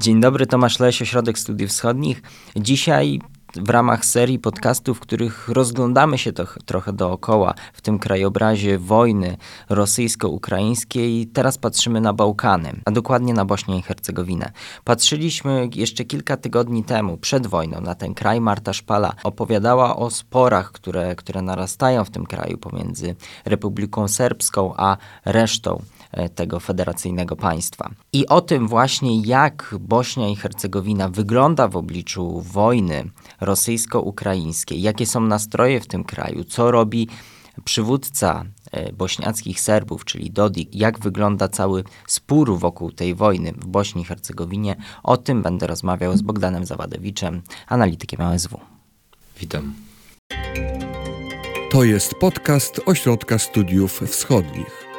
Dzień dobry, Tomasz Leś, Ośrodek Studiów Wschodnich. Dzisiaj w ramach serii podcastów, w których rozglądamy się to, trochę dookoła w tym krajobrazie wojny rosyjsko-ukraińskiej. Teraz patrzymy na Bałkany, a dokładnie na Bośnię i Hercegowinę. Patrzyliśmy jeszcze kilka tygodni temu, przed wojną, na ten kraj. Marta Szpala opowiadała o sporach, które, które narastają w tym kraju pomiędzy Republiką Serbską a resztą tego federacyjnego państwa. I o tym właśnie, jak Bośnia i Hercegowina wygląda w obliczu wojny rosyjsko-ukraińskiej, jakie są nastroje w tym kraju, co robi przywódca e, bośniackich Serbów, czyli Dodik, jak wygląda cały spór wokół tej wojny w Bośni i Hercegowinie, o tym będę rozmawiał z Bogdanem Zawadewiczem, analitykiem OSW. Witam. To jest podcast Ośrodka Studiów Wschodnich.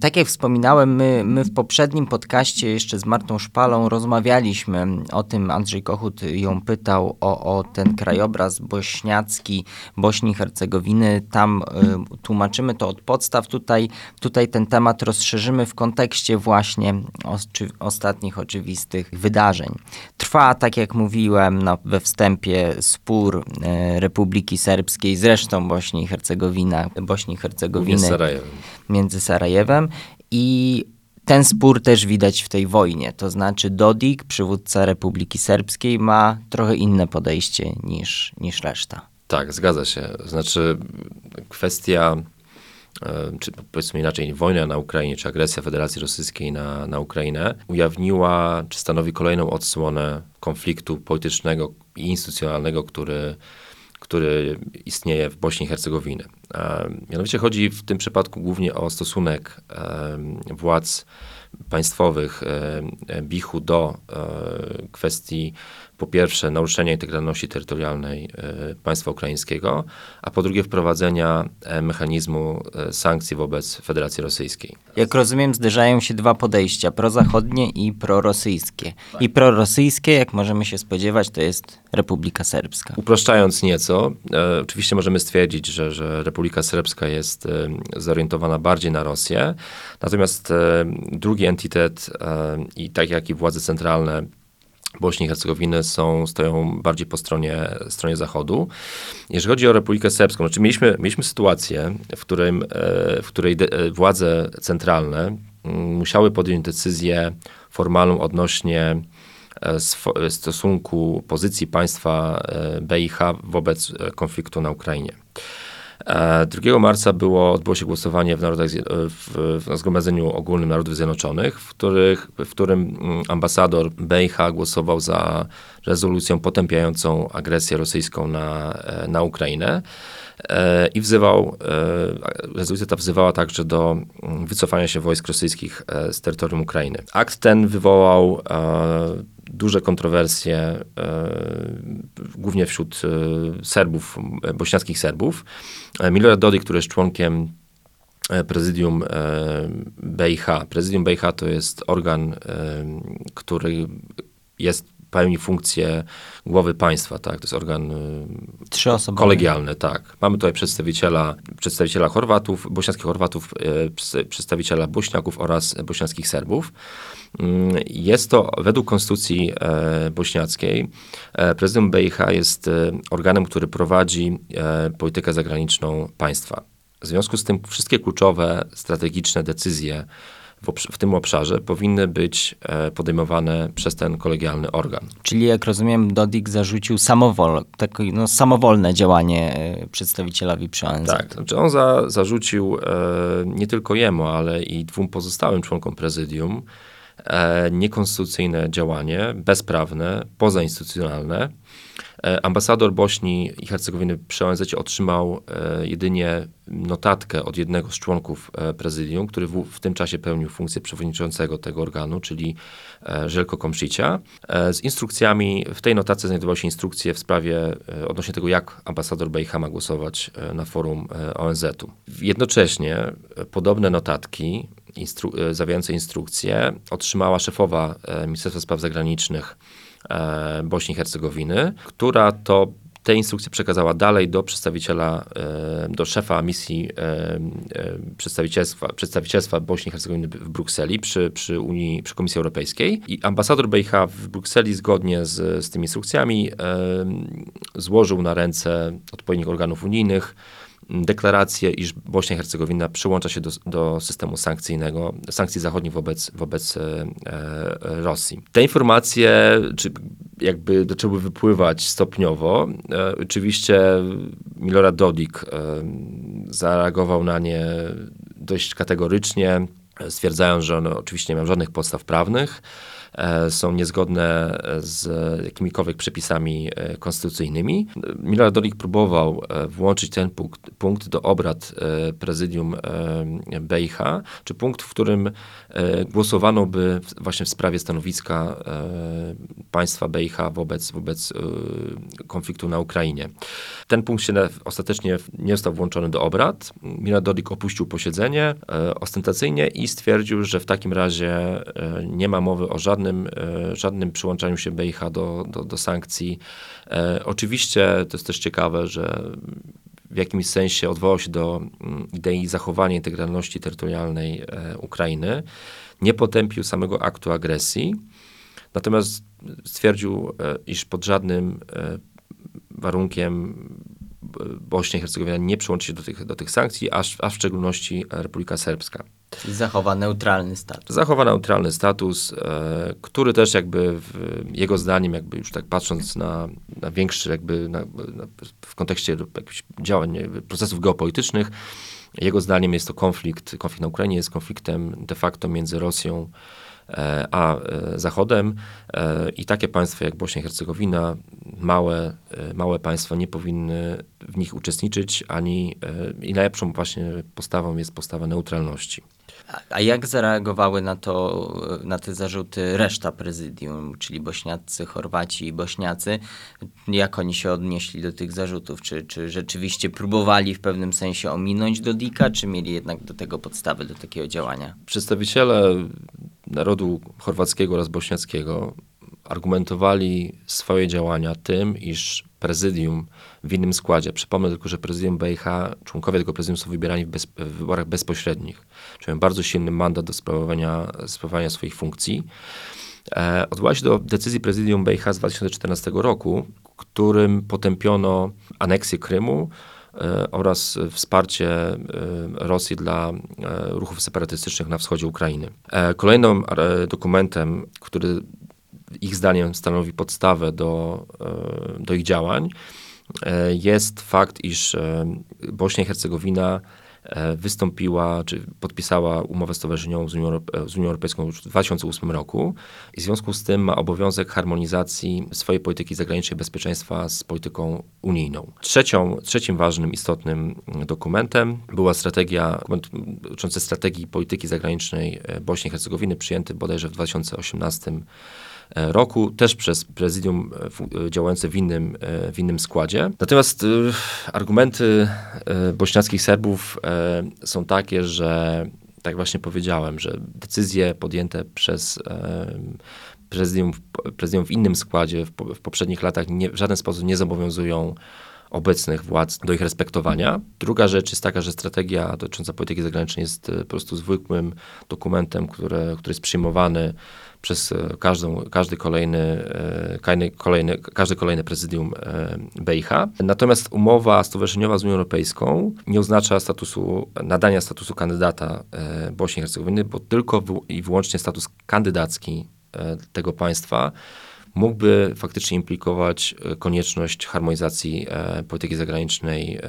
Tak jak wspominałem, my, my w poprzednim podcaście jeszcze z Martą Szpalą rozmawialiśmy o tym. Andrzej Kochut ją pytał o, o ten krajobraz bośniacki Bośni i Hercegowiny. Tam y, tłumaczymy to od podstaw. Tutaj, tutaj ten temat rozszerzymy w kontekście właśnie oczy, ostatnich oczywistych wydarzeń. Trwa, tak jak mówiłem no, we wstępie, spór y, Republiki Serbskiej z resztą Bośni i Hercegowina, Bośni i Hercegowiny. Sarajewem. Między Sarajewem i ten spór też widać w tej wojnie. To znaczy Dodik, przywódca Republiki Serbskiej, ma trochę inne podejście niż, niż reszta. Tak, zgadza się. Znaczy kwestia, e, czy powiedzmy inaczej, wojna na Ukrainie, czy agresja Federacji Rosyjskiej na, na Ukrainę ujawniła, czy stanowi kolejną odsłonę konfliktu politycznego i instytucjonalnego, który który istnieje w Bośni i Hercegowinie. Mianowicie chodzi w tym przypadku głównie o stosunek władz państwowych Bichu do e, kwestii po pierwsze naruszenia integralności terytorialnej e, państwa ukraińskiego, a po drugie wprowadzenia e, mechanizmu sankcji wobec Federacji Rosyjskiej. Jak rozumiem, zderzają się dwa podejścia, prozachodnie i prorosyjskie. I prorosyjskie, jak możemy się spodziewać, to jest Republika Serbska. Upraszczając nieco, e, oczywiście możemy stwierdzić, że, że Republika Serbska jest e, zorientowana bardziej na Rosję, natomiast e, drugi entitet e, i tak jak i władze centralne Bośni i Hercegowiny są, stoją bardziej po stronie, stronie zachodu. Jeżeli chodzi o Republikę Serbską, znaczy mieliśmy, mieliśmy sytuację, w, którym, e, w której e, władze centralne musiały podjąć decyzję formalną odnośnie E, stosunku pozycji państwa BIH wobec konfliktu na Ukrainie. 2 marca było, odbyło się głosowanie w, narodach, w, w Zgromadzeniu Ogólnym Narodów Zjednoczonych, w, których, w którym mm, ambasador BIH głosował za rezolucją potępiającą agresję rosyjską na, na Ukrainę i wzywał, rezolucja ta wzywała także do mm, wycofania się wojsk rosyjskich z terytorium Ukrainy. Akt ten wywołał duże kontrowersje, e, głównie wśród e, Serbów, bośniackich Serbów. E, Milorad Dodik, który jest członkiem prezydium BIH. Prezydium BIH to jest organ, który jest pełni funkcję głowy państwa, tak? To jest organ kolegialny, tak. Mamy tutaj przedstawiciela, przedstawiciela Chorwatów, bośniackich Chorwatów, przedstawiciela Bośniaków oraz bośniackich Serbów. Mm, jest to według konstytucji e, bośniackiej, e, prezydent BIH jest e, organem, który prowadzi politykę zagraniczną państwa. W związku z tym wszystkie kluczowe, strategiczne decyzje w, w, tym obszarze powinny być podejmowane przez ten kolegialny organ. Czyli jak rozumiem, Dodik zarzucił samowol, takie, no, samowolne działanie przedstawicielowi przy ONZ. Tak, znaczy on za, zarzucił e, nie tylko jemu, ale i dwóm pozostałym członkom prezydium E, niekonstytucyjne działanie, bezprawne, pozainstytucjonalne. E, ambasador Bośni i Hercegowiny przy ONZ otrzymał e, jedynie notatkę od jednego z członków prezydium, który w, w tym czasie pełnił funkcję przewodniczącego tego organu, czyli Żelko Komszicia, z instrukcjami. W tej notatce znajdowały się instrukcje w sprawie odnośnie tego, jak ambasador Bejha ma głosować na forum ONZ-u. Jednocześnie podobne notatki instru e, zawierające instrukcje otrzymała szefowa e, Ministerstwa Spraw Zagranicznych e, Bośni i Hercegowiny, która to te instrukcje przekazała dalej do przedstawiciela, do szefa misji przedstawicielstwa, przedstawicielstwa Bośni i Hercegowiny w Brukseli przy, przy Unii, przy Komisji Europejskiej. I ambasador BiH w Brukseli zgodnie z, z tymi instrukcjami złożył na ręce odpowiednich organów unijnych deklarację, iż Bośnia i Hercegowina przyłącza się do, do systemu sankcyjnego, sankcji zachodnich wobec, wobec e, e, Rosji. Te informacje czy jakby zaczęły wypływać stopniowo. E, oczywiście Milorad Dodik e, zareagował na nie dość kategorycznie, stwierdzając, że one oczywiście nie mają żadnych podstaw prawnych. E, są niezgodne z jakimikolwiek przepisami e, konstytucyjnymi. Milorad Dodik próbował e, włączyć ten punkt, punkt do obrad prezydium BIH, czy punkt, w którym głosowano by właśnie w sprawie stanowiska państwa BIH wobec, wobec konfliktu na Ukrainie. Ten punkt się ostatecznie nie został włączony do obrad. Milorad Dodik opuścił posiedzenie ostentacyjnie i stwierdził, że w takim razie nie ma mowy o żadnym żadnym, e, żadnym przyłączaniu się BIH do, do, do sankcji. E, oczywiście to jest też ciekawe, że w jakimś sensie odwołał się do mm, idei zachowania integralności terytorialnej e, Ukrainy. Nie potępił samego aktu agresji, natomiast stwierdził, iż pod żadnym warunkiem Bośnia i Hercegowina nie przyłączy się do tych, do tych sankcji, a, a w szczególności Republika Serbska. Czyli zachowa neutralny status. Zachowa neutralny status, e, który też jakby w, jego zdaniem, jakby już tak patrząc na, na większy jakby na, na, w kontekście działań, procesów geopolitycznych, jego zdaniem jest to konflikt, konflikt na Ukrainie jest konfliktem de facto między Rosją E, a e, Zachodem e, i takie państwa jak Bośnia i Hercegowina, małe, małe państwa nie powinny w nich uczestniczyć, ani i najlepszą właśnie postawą jest postawa neutralności. A jak zareagowały na to, na te zarzuty reszta prezydium, czyli Bośniacy, Chorwaci i Bośniacy? Jak oni się odnieśli do tych zarzutów? Czy, czy rzeczywiście próbowali w pewnym sensie ominąć Dodika, czy mieli jednak do tego podstawy, do takiego działania? Przedstawiciele narodu chorwackiego oraz bośniackiego argumentowali swoje działania tym, iż prezydium w innym składzie, przypomnę tylko, że prezydium BIH, członkowie tego prezydium są wybierani w, bez, w wyborach bezpośrednich, czyli mają bardzo silny mandat do sprawowania, sprawowania swoich funkcji. E, odwołała się do decyzji prezydium BIH z 2014 roku, którym potępiono aneksję Krymu, E, oraz wsparcie e, Rosji dla e, ruchów separatystycznych na wschodzie Ukrainy. Kolejnym dokumentem, który ich zdaniem stanowi podstawę do, do ich działań, jest fakt, iż Bośnia i Hercegowina E, wystąpiła, czy podpisała umowę stowarzyszeniową z Unią, z Unią Europejską już w 2008 roku i w związku z tym ma obowiązek harmonizacji swojej polityki zagranicznej bezpieczeństwa z polityką unijną. Trzecią, trzecim ważnym, istotnym dokumentem była strategia, dokument dotyczący strategii polityki zagranicznej e, Bośni i Hercegowiny, przyjęty bodajże w 2018 E, roku, też przez prezydium e, e, działające w innym, w innym składzie. Natomiast argumenty bośniackich Serbów są takie, że tak właśnie powiedziałem, że decyzje podjęte przez prezydium, prezydium w innym składzie w, w poprzednich latach nie, w żaden sposób nie zobowiązują obecnych władz do ich respektowania. Druga rzecz jest taka, że strategia dotycząca polityki zagranicznej jest po prostu zwykłym dokumentem, który, który jest przyjmowany przez e, każdą, każdy kolejny, e, kolejny, każdy kolejny prezydium e, BIH. Natomiast umowa stowarzyszeniowa z Unią Europejską nie oznacza statusu, nadania statusu kandydata Bośni i Hercegowiny, bo tylko i wyłącznie status kandydacki tego państwa mógłby faktycznie implikować konieczność harmonizacji polityki zagranicznej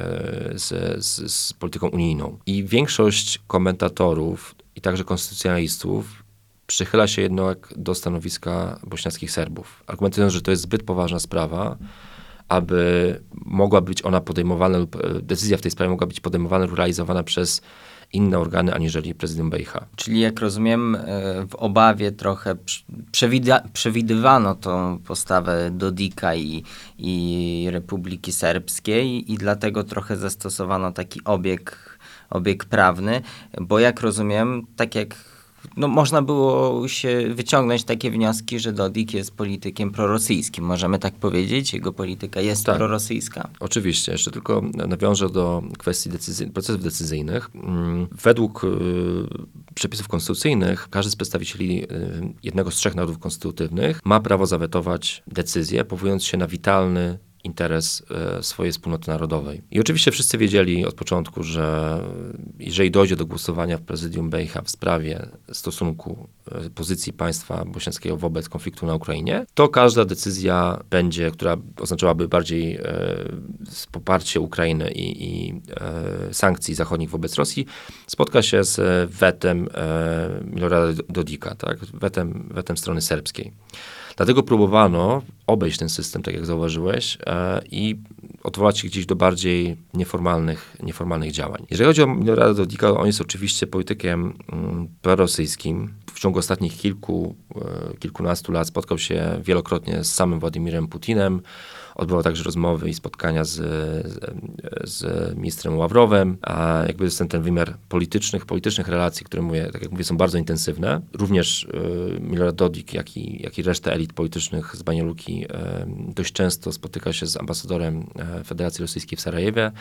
z, z, z polityką unijną. I większość komentatorów i także konstytucjonalistów przychyla się jednak do stanowiska bośniackich Serbów, argumentując, że to jest zbyt poważna sprawa, aby mogła być ona podejmowana lub e, decyzja w tej sprawie mogła być podejmowana lub realizowana przez inne organy aniżeli prezydent BiH. Czyli jak rozumiem, e, w obawie trochę przewidywano tą postawę Dodika i, i Republiki Serbskiej i dlatego trochę zastosowano taki obieg, obieg prawny, bo jak rozumiem, tak jak no, można było się wyciągnąć takie wnioski, że Dodik jest politykiem prorosyjskim. Możemy tak powiedzieć? Jego polityka jest Tak. prorosyjska. Oczywiście, jeszcze tylko nawiążę do kwestii decyzy- procesów decyzyjnych. Mm, Według y, przepisów konstytucyjnych każdy z przedstawicieli y, jednego z trzech narodów konstytutywnych ma prawo zawetować decyzję, powołując się na witalny interes e, swojej wspólnoty narodowej. I oczywiście wszyscy wiedzieli od początku, że jeżeli dojdzie do głosowania w prezydium Bejcha w sprawie stosunku e, pozycji państwa bośniackiego wobec konfliktu na Ukrainie, to każda decyzja będzie, która oznaczałaby bardziej e, poparcie Ukrainy i, i e, sankcji zachodnich wobec Rosji, spotka się z e, wetem e, Milorada Dodika, tak? wetem, wetem strony serbskiej. Dlatego próbowano obejść ten system, tak jak zauważyłeś, e, i odwołać się gdzieś do bardziej nieformalnych, nieformalnych działań. Jeżeli chodzi o Milorada Dodika, on jest oczywiście politykiem mm, prorosyjskim. W ciągu ostatnich kilku, e, kilkunastu lat spotkał się wielokrotnie z samym Władimirem Putinem. Odbywał także rozmowy i spotkania z, z, z ministrem Ławrowem, a jakby jest ten, ten wymiar politycznych, politycznych relacji, które mówię, tak jak mówię, są bardzo intensywne. Również y, Milorad Dodik, jak i, jak i reszta elit politycznych z Banialuki y, dość często spotyka się z ambasadorem Federacji Rosyjskiej w Sarajewie.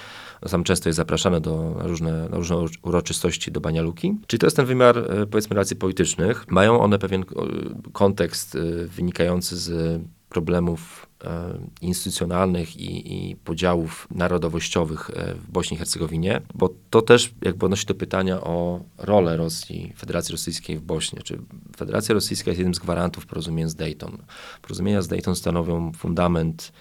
Sam często jest zapraszany do, różne, na różne uroczystości do Banialuki. Czyli to jest ten wymiar, y, powiedzmy, relacji politycznych. Mają one pewien kontekst y, wynikający z problemów e, instytucjonalnych i, i podziałów narodowościowych e, w Bośni i Hercegowinie, bo to też jakby odnosi do pytania o rolę Rosji, Federacji Rosyjskiej w Bośni. Czy Federacja Rosyjska jest jednym z gwarantów porozumienia z Dayton. Porozumienia z Dayton stanowią fundament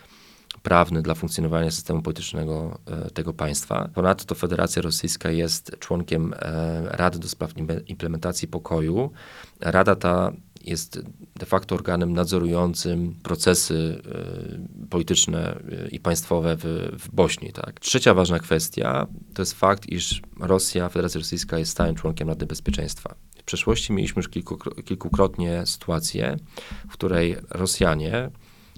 prawny dla funkcjonowania systemu politycznego e, tego państwa. Ponadto Federacja Rosyjska jest członkiem e, Rady do spraw implementacji pokoju. Rada ta jest de facto organem nadzorującym procesy e, polityczne i państwowe w, w Bośni. Tak. Trzecia ważna kwestia to jest fakt, iż Rosja, Federacja Rosyjska jest stałym członkiem Rady Bezpieczeństwa. W przeszłości mieliśmy już kilkukro- kilkukrotnie sytuację, w której Rosjanie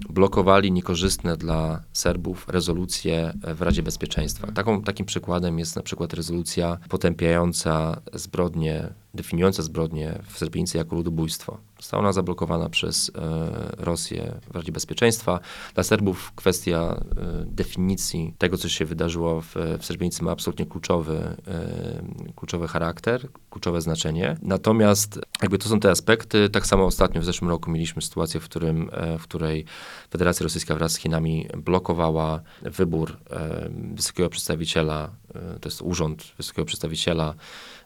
blokowali niekorzystne dla Serbów rezolucje w Radzie Bezpieczeństwa. Taką, takim przykładem jest na przykład rezolucja potępiająca zbrodnie, definiująca zbrodnie w Srebrenicy jako ludobójstwo. Została ona zablokowana przez e, Rosję w Radzie Bezpieczeństwa. Dla Serbów kwestia e, definicji tego, co się wydarzyło w, w ma absolutnie kluczowy, e, kluczowy charakter, kluczowe znaczenie. Natomiast jakby to są te aspekty. Tak samo ostatnio w zeszłym roku mieliśmy sytuację, w, którym, w której Federacja Rosyjska wraz z Chinami blokowała wybór wysokiego przedstawiciela, to jest urząd wysokiego przedstawiciela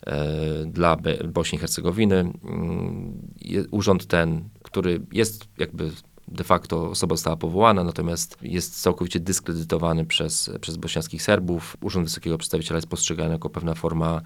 e, dla Bośni i Hercegowiny. Mm, Urząd ten, który jest jakby de facto osoba została powołana, natomiast jest całkowicie dyskredytowany przez, przez bośniackich Serbów. Urząd wysokiego przedstawiciela jest postrzegany jako pewna forma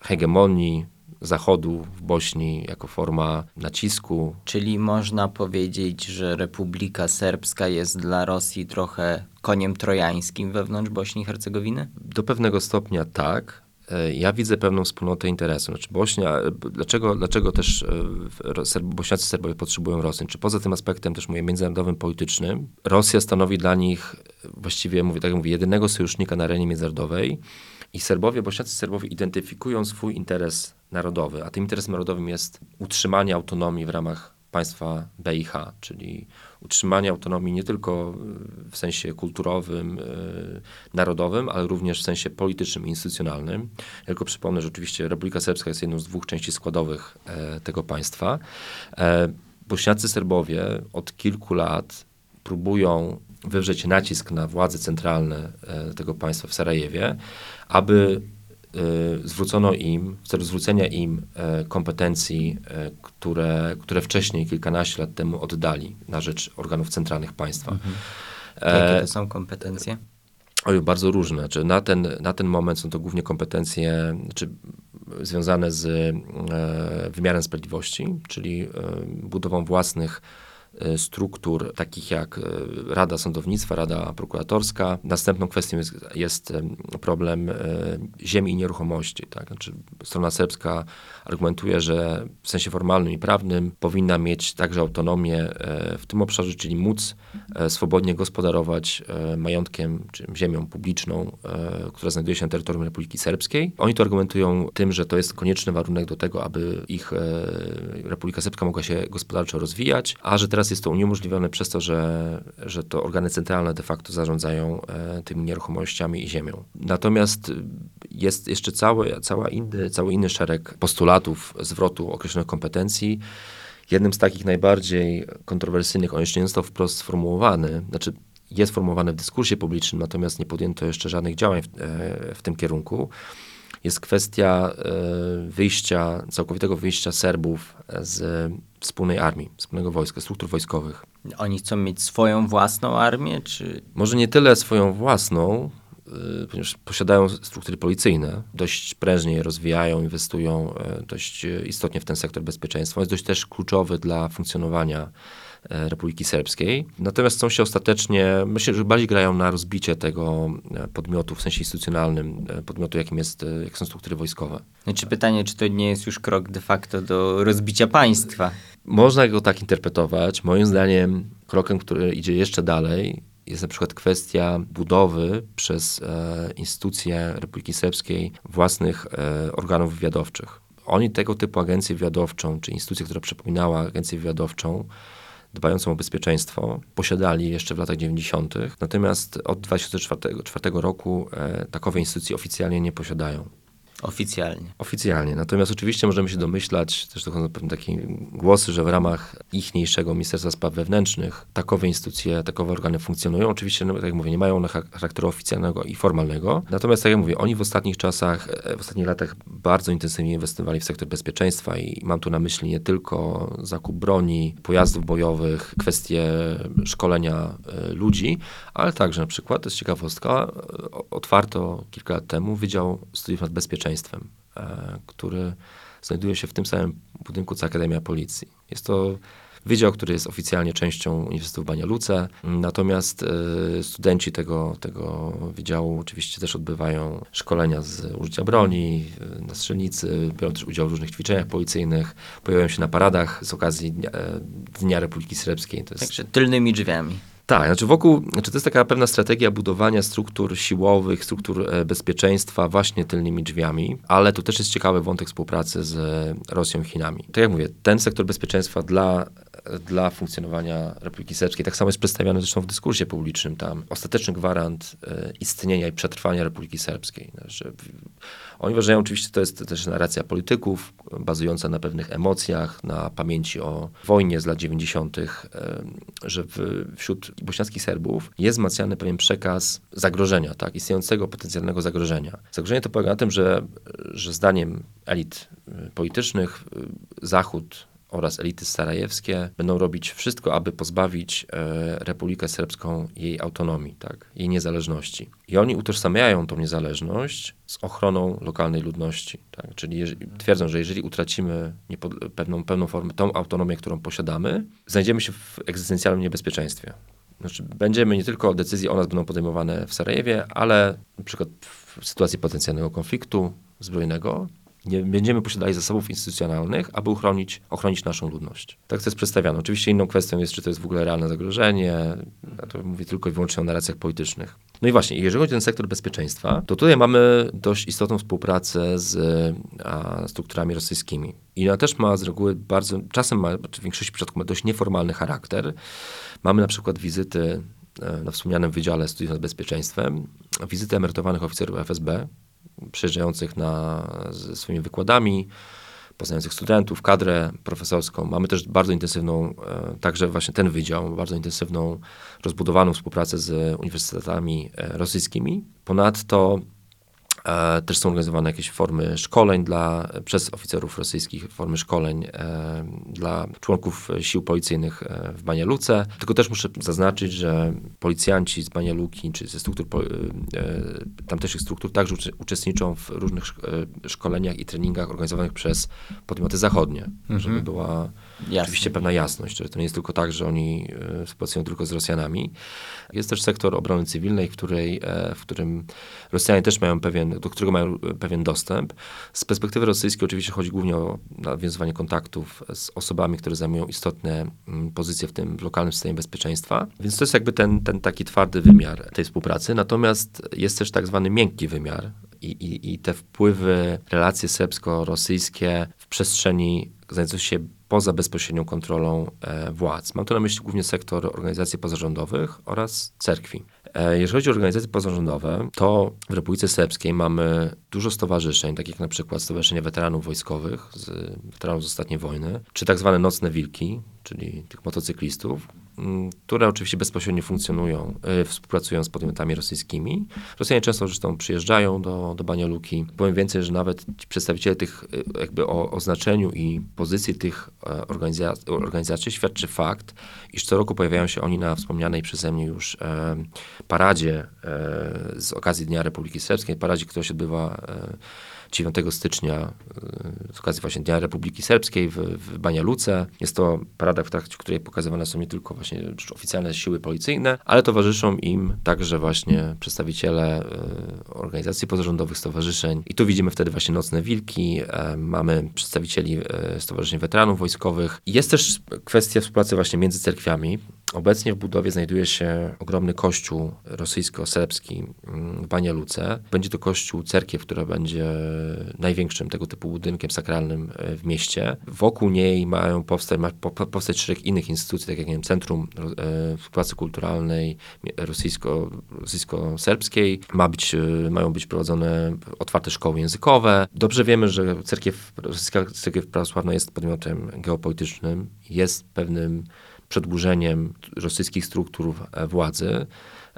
hegemonii Zachodu w Bośni, jako forma nacisku. Czyli można powiedzieć, że Republika Serbska jest dla Rosji trochę koniem trojańskim wewnątrz Bośni i Hercegowiny? Do pewnego stopnia tak. E, Ja widzę pewną wspólnotę interesu. Znaczy Bośnia, e, dlaczego, dlaczego też e, Serb, Bośniacy Serbowie potrzebują Rosji? Czy poza tym aspektem też mówię międzynarodowym, politycznym, Rosja stanowi dla nich właściwie, mówię, tak jak mówię, jedynego sojusznika na arenie międzynarodowej i Serbowie, Bośniacy Serbowie identyfikują swój interes narodowy, a tym interesem narodowym jest utrzymanie autonomii w ramach państwa BIH, czyli utrzymanie autonomii nie tylko w sensie kulturowym, y, narodowym, ale również w sensie politycznym i instytucjonalnym. Tylko przypomnę, że oczywiście Republika Serbska jest jedną z dwóch części składowych e, tego państwa. E, Bośniacy Serbowie od kilku lat próbują wywrzeć nacisk na władze centralne e, tego państwa w Sarajewie, aby e, zwrócono im, w celu zwrócenia im e, kompetencji, które, które wcześniej, kilkanaście lat temu oddali na rzecz organów centralnych państwa. Jakie E, to są kompetencje? Oj, bardzo różne. Czy na, ten, na ten moment są to głównie kompetencje czy związane z wymiarem sprawiedliwości, czyli budową własnych struktur, takich jak e, Rada Sądownictwa, Rada Prokuratorska. Następną kwestią jest, jest problem e, ziemi i nieruchomości. Tak? Znaczy, strona serbska argumentuje, że w sensie formalnym i prawnym powinna mieć także autonomię w tym obszarze, czyli móc swobodnie gospodarować majątkiem czy ziemią publiczną, która znajduje się na terytorium Republiki Serbskiej. Oni to argumentują tym, że to jest konieczny warunek do tego, aby ich Republika Serbska mogła się gospodarczo rozwijać, a że teraz jest to uniemożliwione przez to, że, że to organy centralne de facto zarządzają e, tymi nieruchomościami i ziemią. Natomiast jest jeszcze cały, cała inny, cały inny szereg postulatów zwrotu określonych kompetencji. Jednym z takich najbardziej kontrowersyjnych, on jeszcze nie został wprost sformułowany, znaczy jest formułowany w dyskursie publicznym, natomiast nie podjęto jeszcze żadnych działań w, e, w tym kierunku jest kwestia e, wyjścia, całkowitego wyjścia Serbów z wspólnej armii, wspólnego wojska, struktur wojskowych. Oni chcą mieć swoją własną armię, czy... Może nie tyle swoją własną, e, ponieważ posiadają struktury policyjne, dość prężnie je rozwijają, inwestują e, dość istotnie w ten sektor bezpieczeństwa. Jest dość też kluczowy dla funkcjonowania Republiki Serbskiej. Natomiast chcą się ostatecznie, myślę, że bardziej grają na rozbicie tego e, podmiotu w sensie instytucjonalnym, e, podmiotu jakim jest, jak są struktury wojskowe. Znaczy pytanie, czy to nie jest już krok de facto do rozbicia państwa? Można go tak interpretować. Moim zdaniem krokiem, który idzie jeszcze dalej, jest na przykład kwestia budowy przez e, instytucje Republiki Serbskiej własnych e, organów wywiadowczych. Oni tego typu agencję wywiadowczą, czy instytucję, która przypominała agencję wywiadowczą, dbającą o bezpieczeństwo posiadali jeszcze w latach 90., natomiast od 2004 roku e, takowe instytucje oficjalnie nie posiadają. Oficjalnie. Oficjalnie. Natomiast oczywiście możemy się domyślać, też dochodzą pewne takie głosy, że w ramach ichniejszego Ministerstwa Spraw Wewnętrznych takowe instytucje, takowe organy funkcjonują. Oczywiście, no, tak jak mówię, nie mają charakteru oficjalnego i formalnego. Natomiast, tak jak mówię, oni w ostatnich czasach, e, w ostatnich latach bardzo intensywnie inwestowali w sektor bezpieczeństwa i mam tu na myśli nie tylko zakup broni, pojazdów bojowych, kwestie szkolenia e, ludzi, ale także na przykład, to jest ciekawostka, e, otwarto kilka lat temu Wydział Studiów nad Bezpieczeństwem bezpieczeństwem, e, który znajduje się w tym samym budynku co Akademia Policji. Jest to wydział, który jest oficjalnie częścią Uniwersytetu w Bania Luce, natomiast e, studenci tego, tego wydziału oczywiście też odbywają szkolenia z użycia broni e, na strzelnicy, biorą też udział w różnych ćwiczeniach policyjnych, pojawiają się na paradach z okazji Dnia, Republiki Serbskiej. Jest... Także tylnymi drzwiami. Tak, znaczy wokół, znaczy to jest taka pewna strategia budowania struktur siłowych, struktur e, bezpieczeństwa właśnie tylnymi drzwiami, ale tu też jest ciekawy wątek współpracy z Rosją i Chinami. Tak jak mówię, ten sektor bezpieczeństwa dla dla funkcjonowania Republiki Serbskiej. Tak samo jest przedstawiany zresztą w dyskursie publicznym tam. Ostateczny gwarant e, istnienia i przetrwania Republiki Serbskiej. No, że oni uważają, oczywiście to jest też narracja polityków, bazująca na pewnych emocjach, na pamięci o wojnie z lat 90., e, że wśród bośniackich Serbów jest wzmacniany pewien przekaz zagrożenia, tak, istniejącego potencjalnego zagrożenia. Zagrożenie to polega na tym, że, że zdaniem elit e, politycznych Zachód oraz elity sarajewskie będą robić wszystko, aby pozbawić e, Republikę Serbską jej autonomii, tak, jej niezależności. I oni utożsamiają tą niezależność z ochroną lokalnej ludności. Tak? Czyli twierdzą, że jeżeli utracimy pewną, pewną formę, tą autonomię, którą posiadamy, znajdziemy się w egzystencjalnym niebezpieczeństwie. Znaczy, będziemy nie tylko decyzje o nas będą podejmowane w Sarajewie, ale na przykład w sytuacji potencjalnego konfliktu zbrojnego nie będziemy posiadali zasobów instytucjonalnych, aby uchronić, ochronić naszą ludność. Tak to jest przedstawiane. Oczywiście inną kwestią jest, czy to jest w ogóle realne zagrożenie. Ja to mówię tylko i wyłącznie o narracjach politycznych. No i właśnie, jeżeli chodzi o ten sektor bezpieczeństwa, to tutaj mamy dość istotną współpracę z a, strukturami rosyjskimi. I ona też ma z reguły bardzo, czasem ma, w większości przypadków ma dość nieformalny charakter. Mamy na przykład wizyty e, na wspomnianym Wydziale Studiów nad Bezpieczeństwem, wizyty emerytowanych oficerów FSB, przyjeżdżających na, ze swoimi wykładami, poznających studentów, kadrę profesorską. Mamy też bardzo intensywną, e, także właśnie ten wydział, bardzo intensywną, rozbudowaną współpracę z uniwersytetami e, rosyjskimi. Ponadto też są organizowane jakieś formy szkoleń dla, przez oficerów rosyjskich, formy szkoleń e, dla członków sił policyjnych e, w Banialuce. Tylko też muszę zaznaczyć, że policjanci z Banialuki, czy ze struktur, e, e, tamtejszych struktur także uczestniczą w różnych szk- e, szkoleniach i treningach organizowanych przez podmioty zachodnie, żeby była Jasne. oczywiście pewna jasność, że to nie jest tylko tak, że oni e, współpracują tylko z Rosjanami. Jest też sektor obrony cywilnej, w, której, e, w którym Rosjanie też mają pewien, do którego mają e, pewien dostęp. Z perspektywy rosyjskiej oczywiście chodzi głównie o nawiązywanie kontaktów z osobami, które zajmują istotne mm, pozycje w tym lokalnym systemie bezpieczeństwa. Więc to jest jakby ten, ten taki twardy wymiar tej współpracy. Natomiast jest też tak zwany miękki wymiar, i, i, i te wpływy, relacje serbsko-rosyjskie w przestrzeni znajdującej się poza bezpośrednią kontrolą e, władz. Mam tu na myśli głównie sektor organizacji pozarządowych oraz cerkwi. E, jeżeli chodzi o organizacje pozarządowe, to w Republice Serbskiej mamy dużo stowarzyszeń, takich jak na przykład Stowarzyszenie Weteranów Wojskowych, z, weteranów z ostatniej wojny, czy tak zwane Nocne Wilki, czyli tych motocyklistów, które oczywiście bezpośrednio funkcjonują, e, współpracują z podmiotami rosyjskimi. Rosjanie często zresztą przyjeżdżają do, do Banialuki. Powiem więcej, że nawet ci przedstawiciele tych, e, jakby o, o znaczeniu i pozycji tych e, organizacji, organizacji świadczy fakt, iż co roku pojawiają się oni na wspomnianej przeze mnie już e, paradzie e, z okazji Dnia Republiki Serbskiej, paradzie, która się odbywa e, 9 stycznia e, z okazji właśnie Dnia Republiki Serbskiej w, w Banialuce. Jest to parada, w trakcie której pokazywane są nie tylko właśnie oficjalne siły policyjne, ale towarzyszą im także właśnie przedstawiciele e, organizacji pozarządowych, stowarzyszeń. I tu widzimy wtedy właśnie Nocne Wilki, e, mamy przedstawicieli Stowarzyszeń Weteranów Wojskowych. Jest też kwestia współpracy właśnie między cerkwiami. Obecnie w budowie znajduje się ogromny kościół rosyjsko-serbski mm, w Banialuce. Będzie to kościół cerkiew, która będzie największym tego typu budynkiem sakralnym e, w mieście. Wokół niej mają powstać, ma po- powstać szereg innych instytucji, tak jak nie wiem, Centrum e, Współpracy Kulturalnej rosyjsko, rosyjsko-serbskiej. Ma być, e, mają być prowadzone otwarte szkoły językowe. Dobrze wiemy, że cerkiew, rosyjska cerkiew prawosławna jest podmiotem geopolitycznym, jest pewnym przedłużeniem rosyjskich struktur e, władzy.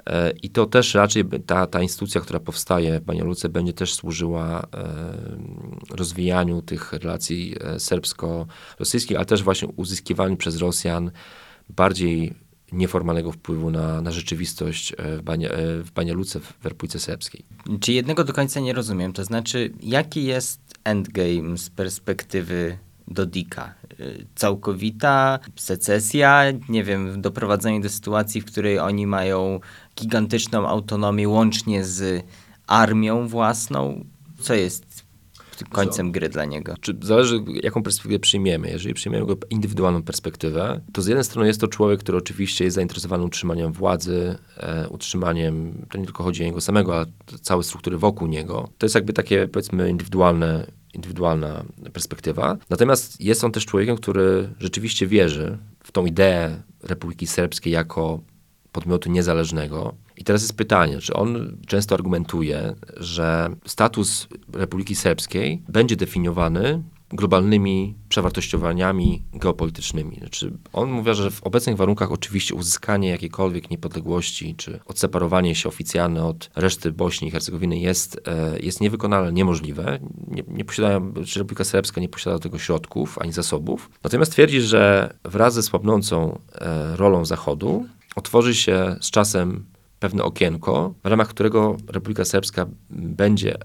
E, I to też raczej ta, ta instytucja, która powstaje w Banialuce, będzie też służyła e, rozwijaniu tych relacji serbsko-rosyjskich, ale też właśnie uzyskiwaniu przez Rosjan bardziej nieformalnego wpływu na, na rzeczywistość w, Bania, w Banialuce, w Republice Serbskiej. Czy jednego do końca nie rozumiem, to znaczy, jaki jest endgame z perspektywy Dodika? Całkowita secesja, nie wiem, doprowadzenie do sytuacji, w której oni mają gigantyczną autonomię łącznie z armią własną? Co jest końcem gry dla niego? Czy zależy, jaką perspektywę przyjmiemy. Jeżeli przyjmiemy go indywidualną perspektywę, to z jednej strony jest to człowiek, który oczywiście jest zainteresowany utrzymaniem władzy, e, utrzymaniem, to nie tylko chodzi o niego samego, ale całe struktury wokół niego. To jest jakby takie, powiedzmy, indywidualne, indywidualna perspektywa. Natomiast jest on też człowiekiem, który rzeczywiście wierzy w tą ideę Republiki Serbskiej jako podmiotu niezależnego. I teraz jest pytanie, czy on często argumentuje, że status Republiki Serbskiej będzie definiowany globalnymi przewartościowaniami geopolitycznymi. Znaczy, on mówi, że w obecnych warunkach oczywiście uzyskanie jakiejkolwiek niepodległości, czy odseparowanie się oficjalne od reszty Bośni i Hercegowiny jest, e, jest niewykonalne, niemożliwe. Nie, nie Republika Serbska nie posiada do tego środków ani zasobów. Natomiast twierdzi, że wraz ze słabnącą e, rolą Zachodu otworzy się z czasem pewne okienko, w ramach którego Republika Serbska będzie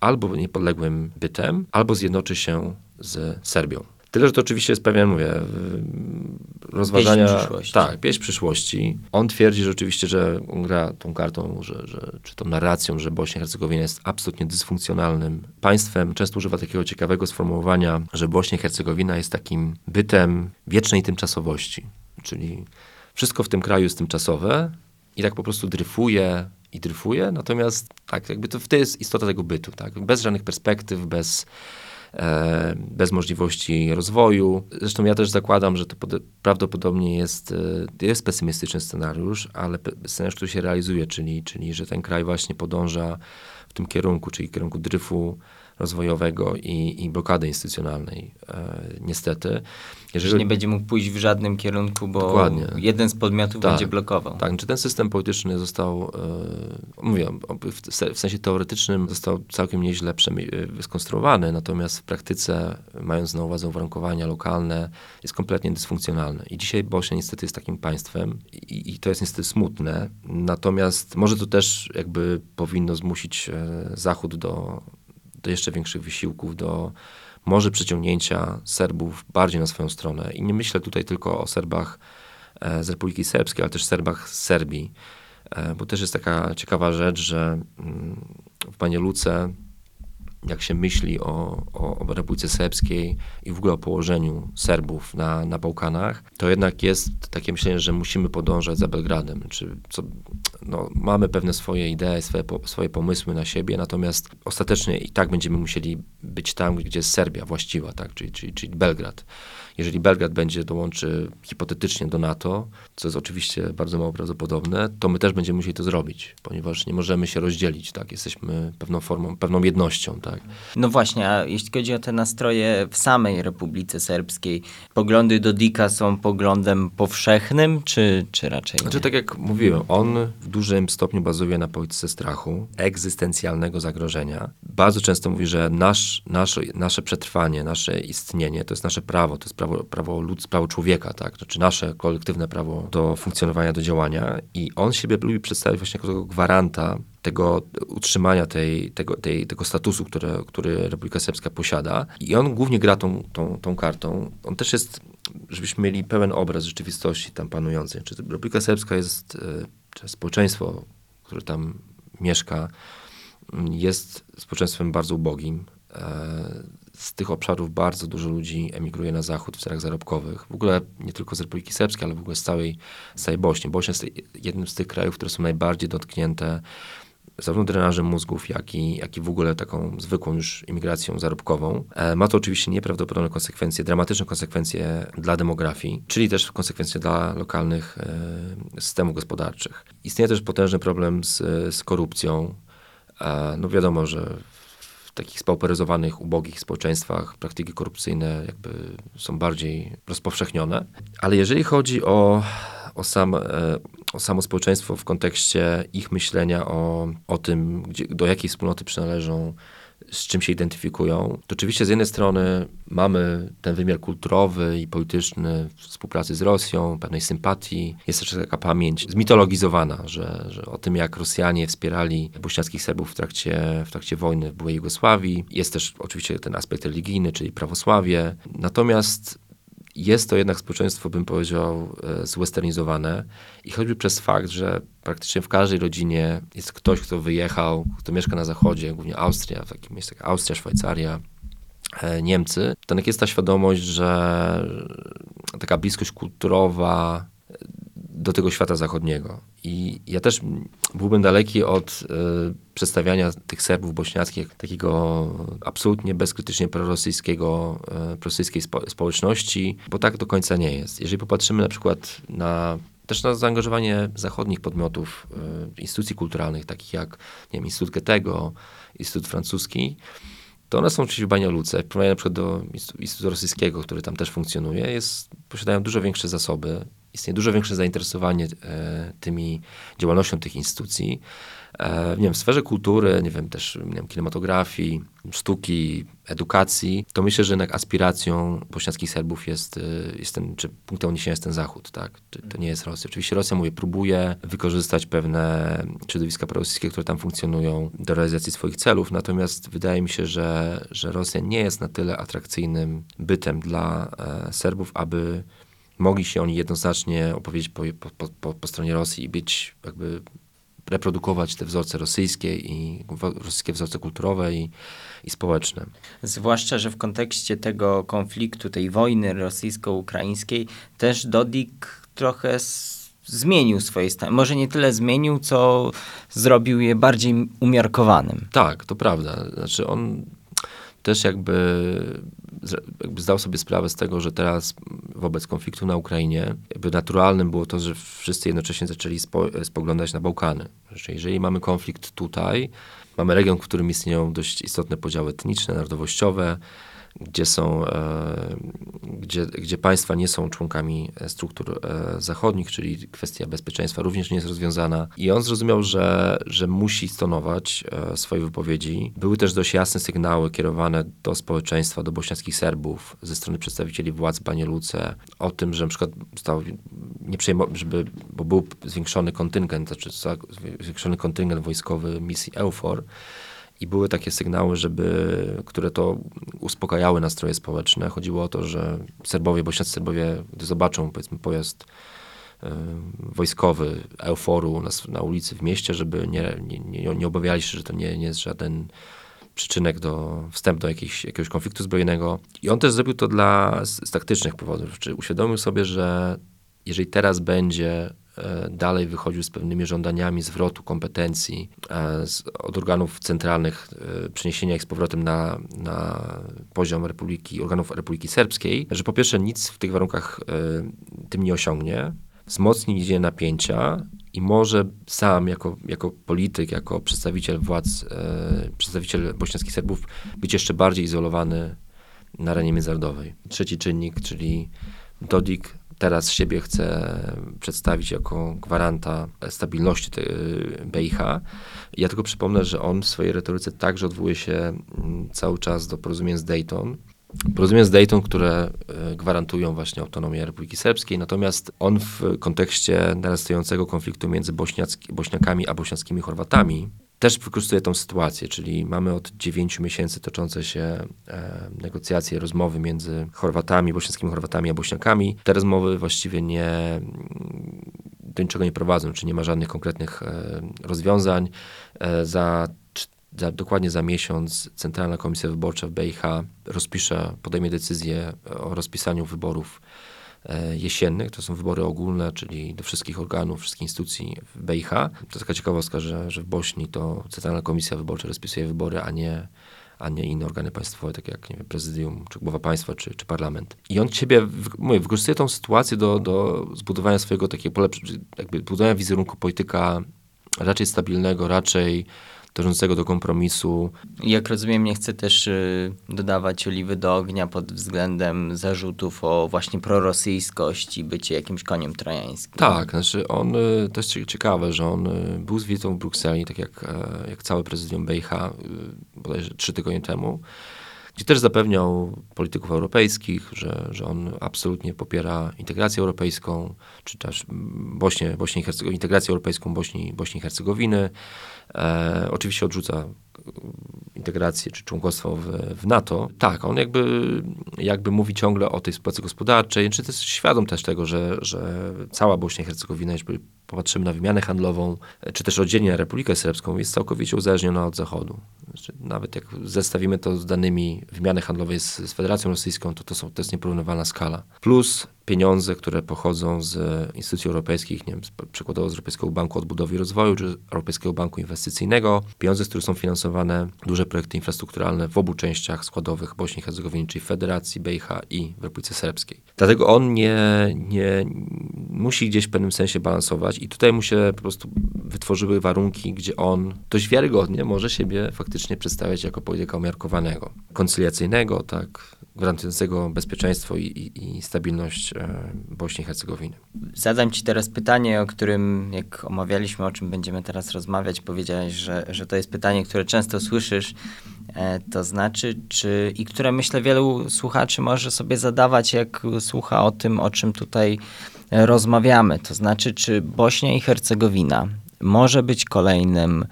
albo niepodległym bytem, albo zjednoczy się z Serbią. Tyle, że to oczywiście jest pewien, mówię, rozważania... Pieśń przyszłości. Tak, pieśń przyszłości. On twierdzi że oczywiście, że on gra tą kartą, że, że, czy tą narracją, że Bośnia i Hercegowina jest absolutnie dysfunkcjonalnym państwem. Często używa takiego ciekawego sformułowania, że Bośnia i Hercegowina jest takim bytem wiecznej tymczasowości. Czyli wszystko w tym kraju jest tymczasowe i tak po prostu dryfuje i dryfuje, natomiast tak, jakby to, to jest istota tego bytu, tak? Bez żadnych perspektyw, bez, e, bez możliwości rozwoju. Zresztą ja też zakładam, że to pod, prawdopodobnie jest, e, jest pesymistyczny scenariusz, ale pe, scenariusz, który się realizuje, czyli, czyli że ten kraj właśnie podąża w tym kierunku, czyli kierunku dryfu rozwojowego i, i blokady instytucjonalnej, e, niestety. Jeżeli nie będzie mógł pójść w żadnym kierunku, bo Dokładnie. jeden z podmiotów Tak. będzie blokował. Tak, czy ten system polityczny został, e, mówię, w, sensie teoretycznym został całkiem nieźle e, skonstruowany, natomiast w praktyce, mając na uwadze uwarunkowania lokalne, jest kompletnie dysfunkcjonalny. I dzisiaj Bośnia niestety jest takim państwem i, i to jest niestety smutne, natomiast może to też jakby powinno zmusić Zachód do, do jeszcze większych wysiłków, do może przyciągnięcia Serbów bardziej na swoją stronę. I nie myślę tutaj tylko o Serbach e, z Republiki Serbskiej, ale też Serbach z Serbii. E, Bo też jest taka ciekawa rzecz, że mm, w Banie Luce, jak się myśli o, o, o Republice Serbskiej i w ogóle o położeniu Serbów na, na Bałkanach, to jednak jest takie myślenie, że musimy podążać za Belgradem. Czy co, no, mamy pewne swoje idee, swoje, swoje pomysły na siebie, natomiast ostatecznie i tak będziemy musieli być tam, gdzie jest Serbia właściwa, tak? czyli, czyli, czyli Belgrad. Jeżeli Belgrad będzie dołączy hipotetycznie do NATO, co jest oczywiście bardzo mało prawdopodobne, to my też będziemy musieli to zrobić, ponieważ nie możemy się rozdzielić, tak? Jesteśmy pewną formą, pewną jednością, tak? No właśnie, a jeśli chodzi o te nastroje w samej Republice Serbskiej, poglądy Dodika są poglądem powszechnym, czy, czy raczej nie? Znaczy, tak jak mówiłem, on w dużym stopniu bazuje na polityce strachu, egzystencjalnego zagrożenia. Bardzo często mówi, że nasz, nasze, nasze przetrwanie, nasze istnienie to jest nasze prawo, to jest prawo, prawo, ludz, prawo człowieka, tak? Znaczy nasze kolektywne prawo do funkcjonowania, do działania. I on siebie lubi przedstawić właśnie jako tego gwaranta tego utrzymania tej, tego, tej, tego statusu, które, który Republika Serbska posiada. I on głównie gra tą, tą, tą kartą. On też jest, żebyśmy mieli pełen obraz rzeczywistości tam panującej. Czy Republika Serbska jest, e, czy społeczeństwo, które tam mieszka, m, jest społeczeństwem bardzo ubogim. E, Z tych obszarów bardzo dużo ludzi emigruje na zachód w celach zarobkowych. W ogóle nie tylko z Republiki Serbskiej, ale w ogóle z całej, z całej Bośni. Bośnia jest jednym z tych krajów, które są najbardziej dotknięte zarówno drenażem mózgów, jak i, jak i w ogóle taką zwykłą już imigracją zarobkową. E, Ma to oczywiście nieprawdopodobne konsekwencje, dramatyczne konsekwencje dla demografii, czyli też konsekwencje dla lokalnych e, systemów gospodarczych. Istnieje też potężny problem z, z korupcją. E, No wiadomo, że w takich spauperyzowanych, ubogich społeczeństwach praktyki korupcyjne jakby są bardziej rozpowszechnione. Ale jeżeli chodzi o, o, sam, e, o samo społeczeństwo w kontekście ich myślenia o, o tym, gdzie, do jakiej wspólnoty przynależą, z czym się identyfikują, to oczywiście z jednej strony mamy ten wymiar kulturowy i polityczny współpracy z Rosją, pewnej sympatii. Jest też taka pamięć zmitologizowana, że, że o tym, jak Rosjanie wspierali bośniackich Serbów w trakcie, w trakcie wojny w byłej Jugosławii. Jest też oczywiście ten aspekt religijny, czyli prawosławie. Natomiast jest to jednak społeczeństwo, bym powiedział, e, zwesternizowane i choćby przez fakt, że praktycznie w każdej rodzinie jest ktoś, kto wyjechał, kto mieszka na zachodzie, głównie Austria, w takim miejscu jak Austria, Szwajcaria, e, Niemcy, to jest ta świadomość, że taka bliskość kulturowa do tego świata zachodniego. I ja też byłbym daleki od y, przedstawiania tych Serbów bośniackich takiego absolutnie bezkrytycznie prorosyjskiego, y, prorosyjskiej spo, społeczności, bo tak do końca nie jest. Jeżeli popatrzymy na przykład na też na zaangażowanie zachodnich podmiotów, y, instytucji kulturalnych, takich jak nie wiem, Instytut Goethego, Instytut Francuski, to one są oczywiście w Banialuce. W na przykład do Instytutu Rosyjskiego, który tam też funkcjonuje, jest, posiadają dużo większe zasoby, istnieje dużo większe zainteresowanie e, tymi działalnością tych instytucji. E, nie wiem, w sferze kultury, nie wiem, też nie wiem, kinematografii, sztuki, edukacji, to myślę, że jednak aspiracją bośniackich Serbów jest, e, jest ten, czy punktem odniesienia jest ten Zachód, tak? To nie jest Rosja. Oczywiście Rosja, mówię, próbuje wykorzystać pewne środowiska prorosyjskie, które tam funkcjonują do realizacji swoich celów, natomiast wydaje mi się, że, że Rosja nie jest na tyle atrakcyjnym bytem dla Serbów, aby mogli się oni jednoznacznie opowiedzieć po, po, po, po stronie Rosji i być jakby reprodukować te wzorce rosyjskie i rosyjskie wzorce kulturowe i, i społeczne. Zwłaszcza, że w kontekście tego konfliktu, tej wojny rosyjsko-ukraińskiej, też Dodik trochę zmienił swoje stany. Może nie tyle zmienił, co zrobił je bardziej umiarkowanym. Tak, to prawda. Znaczy on też jakby, jakby zdał sobie sprawę z tego, że teraz wobec konfliktu na Ukrainie, jakby naturalnym było to, że wszyscy jednocześnie zaczęli spo, spoglądać na Bałkany. Że jeżeli mamy konflikt tutaj, mamy region, w którym istnieją dość istotne podziały etniczne, narodowościowe, gdzie są, e, gdzie, gdzie państwa nie są członkami struktur e, zachodnich, czyli kwestia bezpieczeństwa również nie jest rozwiązana. I on zrozumiał, że, że musi stonować e, swoje wypowiedzi. Były też dość jasne sygnały kierowane do społeczeństwa, do bośniackich Serbów ze strony przedstawicieli władz Banieluce o tym, że na przykład został nie żeby, bo był zwiększony kontyngent, znaczy zwiększony kontyngent wojskowy misji EUFOR, i były takie sygnały, żeby, które to uspokajały nastroje społeczne. Chodziło o to, że Serbowie, bośniacy Serbowie, gdy zobaczą powiedzmy pojazd y, wojskowy euforu na, na, ulicy w mieście, żeby nie, nie, nie, nie obawiali się, że to nie, nie jest żaden przyczynek do wstępu do jakiejś, jakiegoś konfliktu zbrojnego. I on też zrobił to dla z, z taktycznych powodów. Czy uświadomił sobie, że jeżeli teraz będzie E, dalej wychodził z pewnymi żądaniami zwrotu kompetencji e, od organów centralnych, e, przeniesienia ich z powrotem na, na poziom Republiki, organów Republiki Serbskiej, że po pierwsze nic w tych warunkach tym nie osiągnie, wzmocni idzie napięcia i może sam jako, jako polityk, jako przedstawiciel władz, przedstawiciel bośniackich Serbów być jeszcze bardziej izolowany na arenie międzynarodowej. Trzeci czynnik, czyli Dodik teraz siebie chce przedstawić jako gwaranta stabilności BIH. Ja tylko przypomnę, że on w swojej retoryce także odwołuje się mm, cały czas do porozumień z Dayton. Porozumień z Dayton, które e, gwarantują właśnie autonomię Republiki Serbskiej, natomiast on w kontekście narastającego konfliktu między Bośniakami a bośniackimi Chorwatami też wykorzystuje tą sytuację, czyli mamy od dziewięciu miesięcy toczące się e, negocjacje, rozmowy między Chorwatami, bośniackimi Chorwatami a Bośniakami. Te rozmowy właściwie nie do niczego nie prowadzą, czy nie ma żadnych konkretnych e, rozwiązań. E, za, za, dokładnie za miesiąc Centralna Komisja Wyborcza w BIH rozpisze, podejmie decyzję o rozpisaniu wyborów E, jesiennych. To są wybory ogólne, czyli do wszystkich organów, wszystkich instytucji w BIH. To taka ciekawostka, że, że w Bośni to Centralna Komisja Wyborcza rozpisuje wybory, a nie, a nie inne organy państwowe, takie jak nie wiem, prezydium, czy głowa państwa, czy, czy parlament. I on ciebie, mówię, wykorzystuje tą sytuację do, do zbudowania swojego takiego, jakby budowania wizerunku polityka raczej stabilnego, raczej dążącego do kompromisu. Jak rozumiem, nie chcę też y, dodawać oliwy do ognia pod względem zarzutów o właśnie prorosyjskość i bycie jakimś koniem trojańskim. Tak, znaczy on, y, to jest ciekawe, że on y, był z wizytą w Brukseli, tak jak, e, jak całe prezydium BIH, bodajże trzy tygodnie temu gdzie też zapewniał polityków europejskich, że, że on absolutnie popiera integrację europejską, czy też i Hercegowiny, integrację europejską Bośni, Bośni i Hercegowiny. E, oczywiście odrzuca integrację czy członkostwo w, w, NATO. Tak, on jakby, jakby mówi ciągle o tej współpracy gospodarczej, czy też świadom też tego, że, że cała Bośnia i Hercegowina, jeżeli popatrzymy na wymianę handlową, czy też oddzielnie na Republikę Serbską, jest całkowicie uzależniona od Zachodu. Znaczy, nawet jak zestawimy to z danymi wymiany handlowej z, z Federacją Rosyjską, to to, są, to jest nieporównywalna skala. Plus pieniądze, które pochodzą z instytucji europejskich, nie wiem, przykładowo z Europejskiego Banku Odbudowy i Rozwoju, czy Europejskiego Banku Inwestycyjnego, pieniądze, z których są finansowane duże projekty infrastrukturalne w obu częściach składowych Bośni i Hercegowiny, czyli Federacji, BiH i w Republice Serbskiej. Dlatego on nie, nie musi gdzieś w pewnym sensie balansować i tutaj mu się po prostu wytworzyły warunki, gdzie on dość wiarygodnie może siebie faktycznie przedstawiać jako polityka umiarkowanego, koncyliacyjnego, tak, gwarantującego bezpieczeństwo i, i, i stabilność e, Bośni i Hercegowiny. Zadam Ci teraz pytanie, o którym, jak omawialiśmy, o czym będziemy teraz rozmawiać, powiedziałeś, że, że to jest pytanie, które często słyszysz, e, to znaczy, czy i które myślę wielu słuchaczy może sobie zadawać, jak słucha o tym, o czym tutaj rozmawiamy. To znaczy, czy Bośnia i Hercegowina może być kolejnym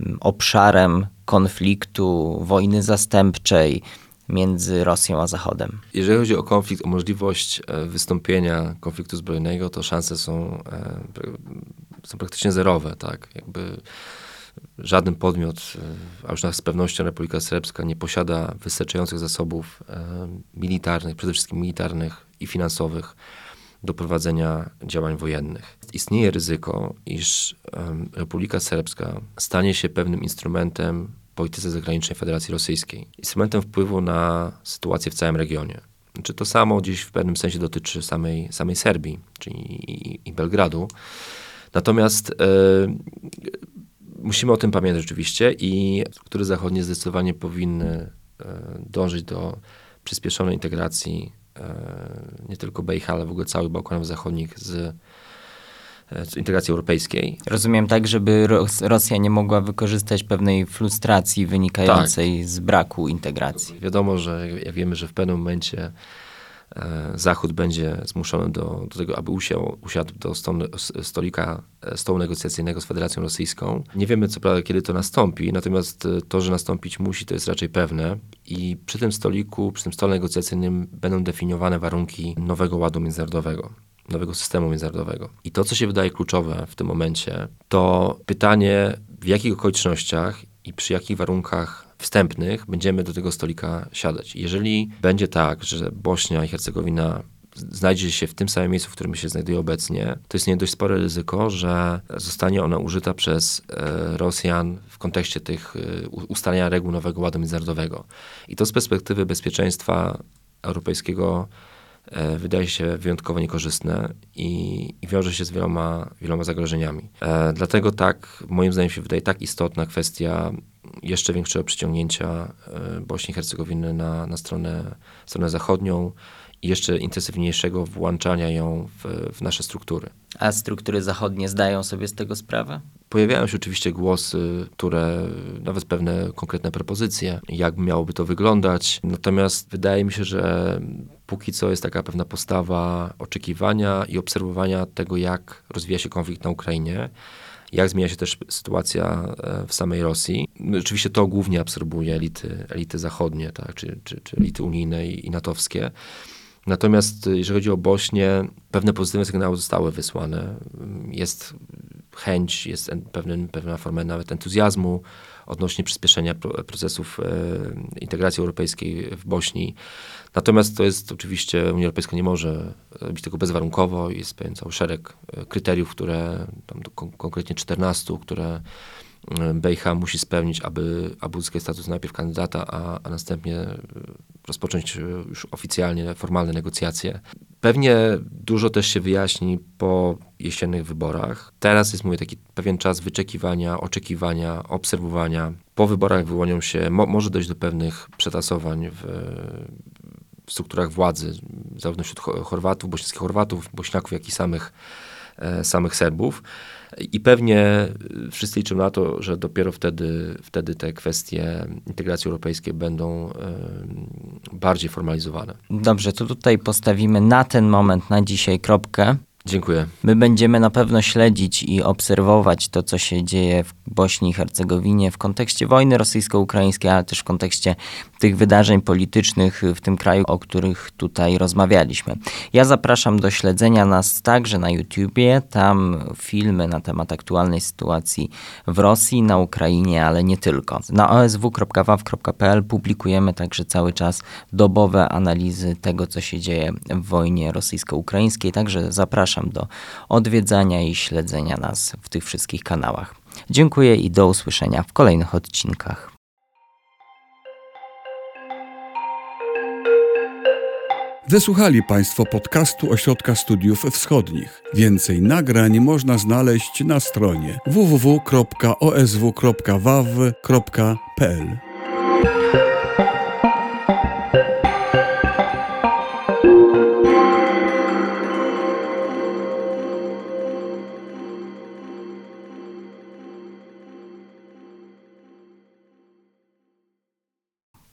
mm, obszarem konfliktu, wojny zastępczej, między Rosją a Zachodem. Jeżeli chodzi o konflikt, o możliwość e, wystąpienia konfliktu zbrojnego, to szanse są, e, są praktycznie zerowe. Tak? Jakby żaden podmiot, e, a już z pewnością Republika Serbska nie posiada wystarczających zasobów militarnych, przede wszystkim militarnych i finansowych do prowadzenia działań wojennych. Istnieje ryzyko, iż Republika Serbska stanie się pewnym instrumentem polityce zagranicznej Federacji Rosyjskiej, instrumentem wpływu na sytuację w całym regionie. Czy to samo gdzieś w pewnym sensie dotyczy samej, samej Serbii, czyli i, i Belgradu. Natomiast e, musimy o tym pamiętać oczywiście i struktury zachodnie zdecydowanie powinny e, dążyć do przyspieszonej integracji nie tylko Bejha, ale w ogóle całych Bałkanów Zachodnich z, e, z integracji europejskiej. Rozumiem tak, żeby Ros Rosja nie mogła wykorzystać pewnej frustracji wynikającej z braku integracji. Wiadomo, że jak wiemy, że w pewnym momencie e, Zachód będzie zmuszony do, do tego, aby usiał, usiadł do sto, stolika e, stołu negocjacyjnego z Federacją Rosyjską. Nie wiemy co prawda, kiedy to nastąpi, natomiast e, to, że nastąpić musi, to jest raczej pewne. I przy tym stoliku, przy tym stole negocjacyjnym będą definiowane warunki nowego ładu międzynarodowego nowego systemu międzynarodowego. I to, co się wydaje kluczowe w tym momencie, to pytanie, w jakich okolicznościach i przy jakich warunkach wstępnych będziemy do tego stolika siadać. Jeżeli będzie tak, że Bośnia i Hercegowina znajdzie się w tym samym miejscu, w którym się znajduje obecnie, to istnieje dość spore ryzyko, że zostanie ona użyta przez e, Rosjan w kontekście tych e, ustalenia reguł nowego ładu międzynarodowego. I to z perspektywy bezpieczeństwa europejskiego wydaje się wyjątkowo niekorzystne i, i wiąże się z wieloma, wieloma zagrożeniami. E, dlatego tak, moim zdaniem się wydaje tak istotna kwestia jeszcze większego przyciągnięcia e, Bośni i Hercegowiny na, na stronę, stronę zachodnią i jeszcze intensywniejszego włączania ją w, w nasze struktury. A struktury zachodnie zdają sobie z tego sprawę? Pojawiają się oczywiście głosy, które, nawet pewne konkretne propozycje, jak miałoby to wyglądać. Natomiast wydaje mi się, że póki co jest taka pewna postawa oczekiwania i obserwowania tego, jak rozwija się konflikt na Ukrainie jak zmienia się też sytuacja e, w samej Rosji. Oczywiście to głównie absorbuje elity, elity zachodnie, tak, czy, czy, czy elity unijne i, i natowskie. Natomiast e, jeżeli chodzi o Bośnię, pewne pozytywne sygnały zostały wysłane. Jest chęć, jest pewien, pewna forma nawet entuzjazmu odnośnie przyspieszenia procesów e, integracji europejskiej w Bośni. Natomiast to jest oczywiście, Unia Europejska nie może robić tego bezwarunkowo. Jest pewien cały szereg e, kryteriów, które, konkretnie 14, które e, Bejcha musi spełnić, aby, aby uzyskać status najpierw kandydata, a, a następnie e, rozpocząć już oficjalnie formalne negocjacje. Pewnie dużo też się wyjaśni po jesiennych wyborach. Teraz jest, mówię, taki pewien czas wyczekiwania, oczekiwania, obserwowania. Po wyborach wyłonią się, mo, może dojść do pewnych przetasowań w, w strukturach władzy, zarówno wśród Chorwatów, bośniackich Chorwatów, Bośniaków, jak i samych, e, samych Serbów. I pewnie wszyscy liczą na to, że dopiero wtedy, wtedy te kwestie integracji europejskiej będą bardziej formalizowane. Dobrze, to tutaj postawimy na ten moment, na dzisiaj kropkę. Dziękuję. My będziemy na pewno śledzić i obserwować to, co się dzieje w Bośni i Hercegowinie w kontekście wojny rosyjsko-ukraińskiej, ale też w kontekście tych wydarzeń politycznych w tym kraju, o których tutaj rozmawialiśmy. Ja zapraszam do śledzenia nas także na YouTubie. Tam filmy na temat aktualnej sytuacji w Rosji, na Ukrainie, ale nie tylko. Na osw.waw.pl publikujemy także cały czas dobowe analizy tego, co się dzieje w wojnie rosyjsko-ukraińskiej. Także zapraszam zapraszam do odwiedzania i śledzenia nas w tych wszystkich kanałach. Dziękuję i do usłyszenia w kolejnych odcinkach. Wysłuchali Państwo podcastu Ośrodka Studiów Wschodnich. Więcej nagrań można znaleźć na stronie www.osw.waw.pl.